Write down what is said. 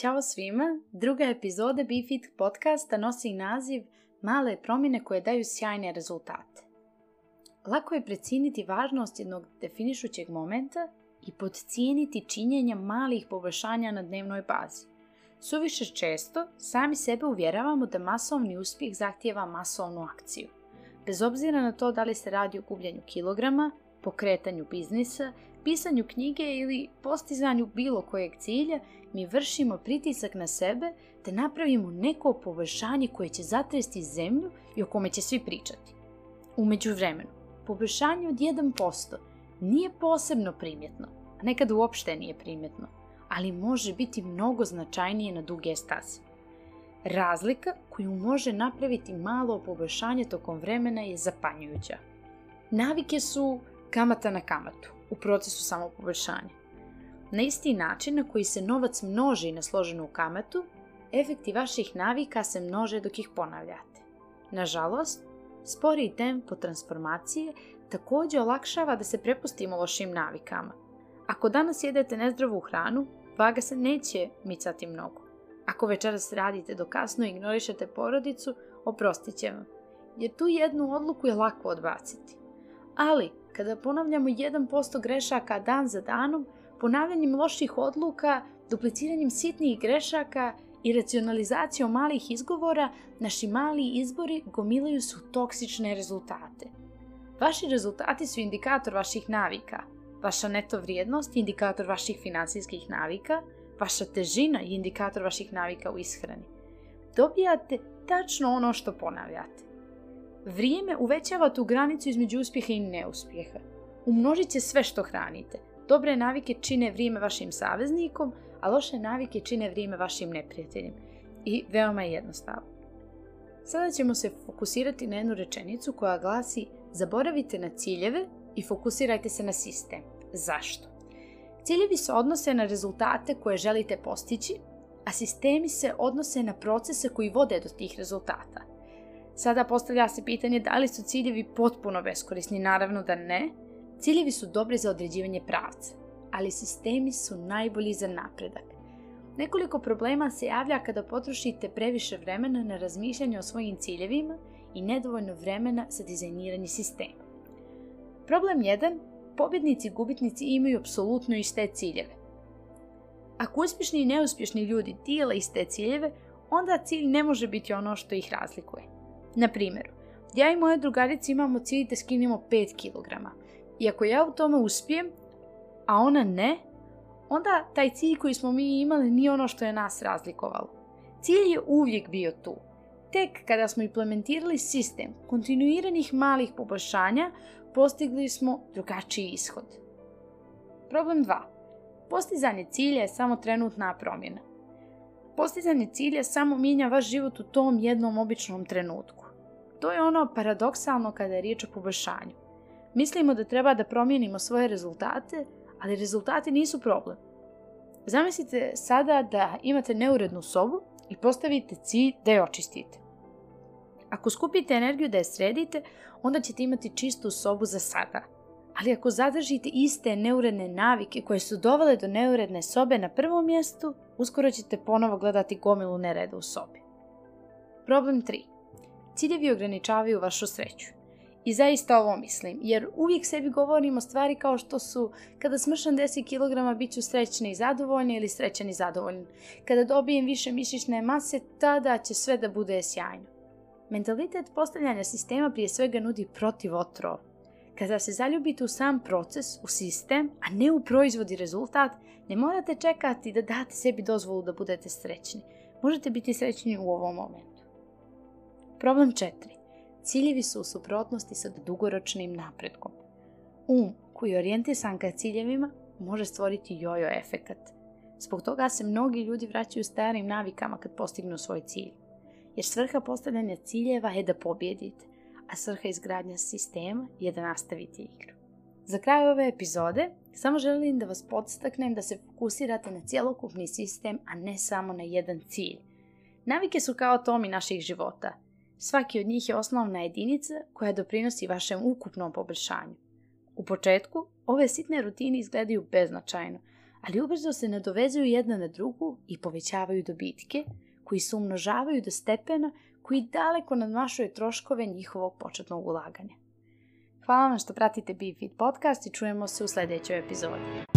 Ćao svima! Druga epizoda BeFit podcasta nosi naziv Male promjene koje daju sjajne rezultate. Lako je precijeniti važnost jednog definišućeg momenta i podcijeniti činjenja malih poboljšanja na dnevnoj bazi. Suviše često sami sebe uvjeravamo da masovni uspjeh zahtijeva masovnu akciju. Bez obzira na to da li se radi o gubljenju kilograma, pokretanju biznisa, pisanju knjige ili postizanju bilo kojeg cilja, mi vršimo pritisak na sebe te napravimo neko poboljšanje koje će zatresti zemlju i o kome će svi pričati. U međuvremenu, poboljšanje od 1% nije posebno primjetno, a nekad uopšte nije primjetno, ali može biti mnogo značajnije na duge staze. Razlika koju može napraviti malo poboljšanje tokom vremena je zapanjujuća. Navike su kamata na kamatu u procesu samopoboljšanja. Na isti način na koji se novac množi na složenu kamatu, efekti vaših navika se množe dok ih ponavljate. Nažalost, sporiji tempo transformacije također olakšava da se prepustimo lošim navikama. Ako danas jedete nezdravu hranu, vaga se neće micati mnogo. Ako večeras radite do kasno i ignorišete porodicu, oprostit će vam, jer tu jednu odluku je lako odbaciti. Ali, kada ponavljamo 1% grešaka dan za danom, ponavljanjem loših odluka, dupliciranjem sitnih grešaka i racionalizacijom malih izgovora, naši mali izbori gomilaju su toksične rezultate. Vaši rezultati su indikator vaših navika. Vaša neto vrijednost je indikator vaših financijskih navika, vaša težina je indikator vaših navika u ishrani. Dobijate tačno ono što ponavljate. Vrijeme uvećava tu granicu između uspjeha i neuspjeha. Umnožit će sve što hranite. Dobre navike čine vrijeme vašim saveznikom, a loše navike čine vrijeme vašim neprijateljem. I veoma je jednostavno. Sada ćemo se fokusirati na jednu rečenicu koja glasi Zaboravite na ciljeve i fokusirajte se na sistem. Zašto? Ciljevi se odnose na rezultate koje želite postići, a sistemi se odnose na procese koji vode do tih rezultata. Sada postavlja se pitanje da li su ciljevi potpuno beskorisni, naravno da ne. Ciljevi su dobri za određivanje pravca, ali sistemi su najbolji za napredak. Nekoliko problema se javlja kada potrošite previše vremena na razmišljanje o svojim ciljevima i nedovoljno vremena za dizajniranje sistema. Problem 1. Pobjednici i gubitnici imaju apsolutno iste ciljeve. Ako uspješni i neuspješni ljudi dijele iste ciljeve, onda cilj ne može biti ono što ih razlikuje. Na primjer, ja i moje drugarice imamo cilj da skinemo 5 kg. I ako ja u tome uspijem, a ona ne, onda taj cilj koji smo mi imali nije ono što je nas razlikovalo. Cilj je uvijek bio tu. Tek kada smo implementirali sistem kontinuiranih malih poboljšanja, postigli smo drugačiji ishod. Problem 2. Postizanje cilja je samo trenutna promjena. Postizanje cilja samo mijenja vaš život u tom jednom običnom trenutku. To je ono paradoksalno kada je riječ o poboljšanju. Mislimo da treba da promijenimo svoje rezultate, ali rezultati nisu problem. Zamislite sada da imate neurednu sobu i postavite cilj da je očistite. Ako skupite energiju da je sredite, onda ćete imati čistu sobu za sada. Ali ako zadržite iste neuredne navike koje su dovele do neuredne sobe na prvom mjestu, uskoro ćete ponovo gledati gomilu nereda u sobi. Problem 3. Ciljevi ograničavaju vašu sreću. I zaista ovo mislim, jer uvijek sebi govorimo stvari kao što su kada smršam 10 kg bit ću srećna i zadovoljna ili srećan i zadovoljan. Kada dobijem više mišićne mase, tada će sve da bude sjajno. Mentalitet postavljanja sistema prije svega nudi protiv otrova. Kada se zaljubite u sam proces, u sistem, a ne u proizvod i rezultat, ne morate čekati da date sebi dozvolu da budete srećni. Možete biti srećni u ovom momentu. Problem 4. Ciljevi su u suprotnosti sa dugoročnim napretkom. Um koji je orijentisan ka ciljevima može stvoriti jojo efekat. Zbog toga se mnogi ljudi vraćaju starim navikama kad postignu svoj cilj. Jer svrha postavljanja ciljeva je da pobjedite, a svrha izgradnja sistema je da nastavite igru. Za kraj ove epizode samo želim da vas podstaknem da se fokusirate na cjelokupni sistem, a ne samo na jedan cilj. Navike su kao tomi naših života – Svaki od njih je osnovna jedinica koja doprinosi vašem ukupnom poboljšanju. U početku ove sitne rutine izgledaju beznačajno, ali ubrzo se nadovezuju jedna na drugu i povećavaju dobitke, koji se umnožavaju do stepena koji daleko nadmašuje troškove njihovog početnog ulaganja. Hvala vam što pratite BeFit podcast i čujemo se u sledećoj epizodi.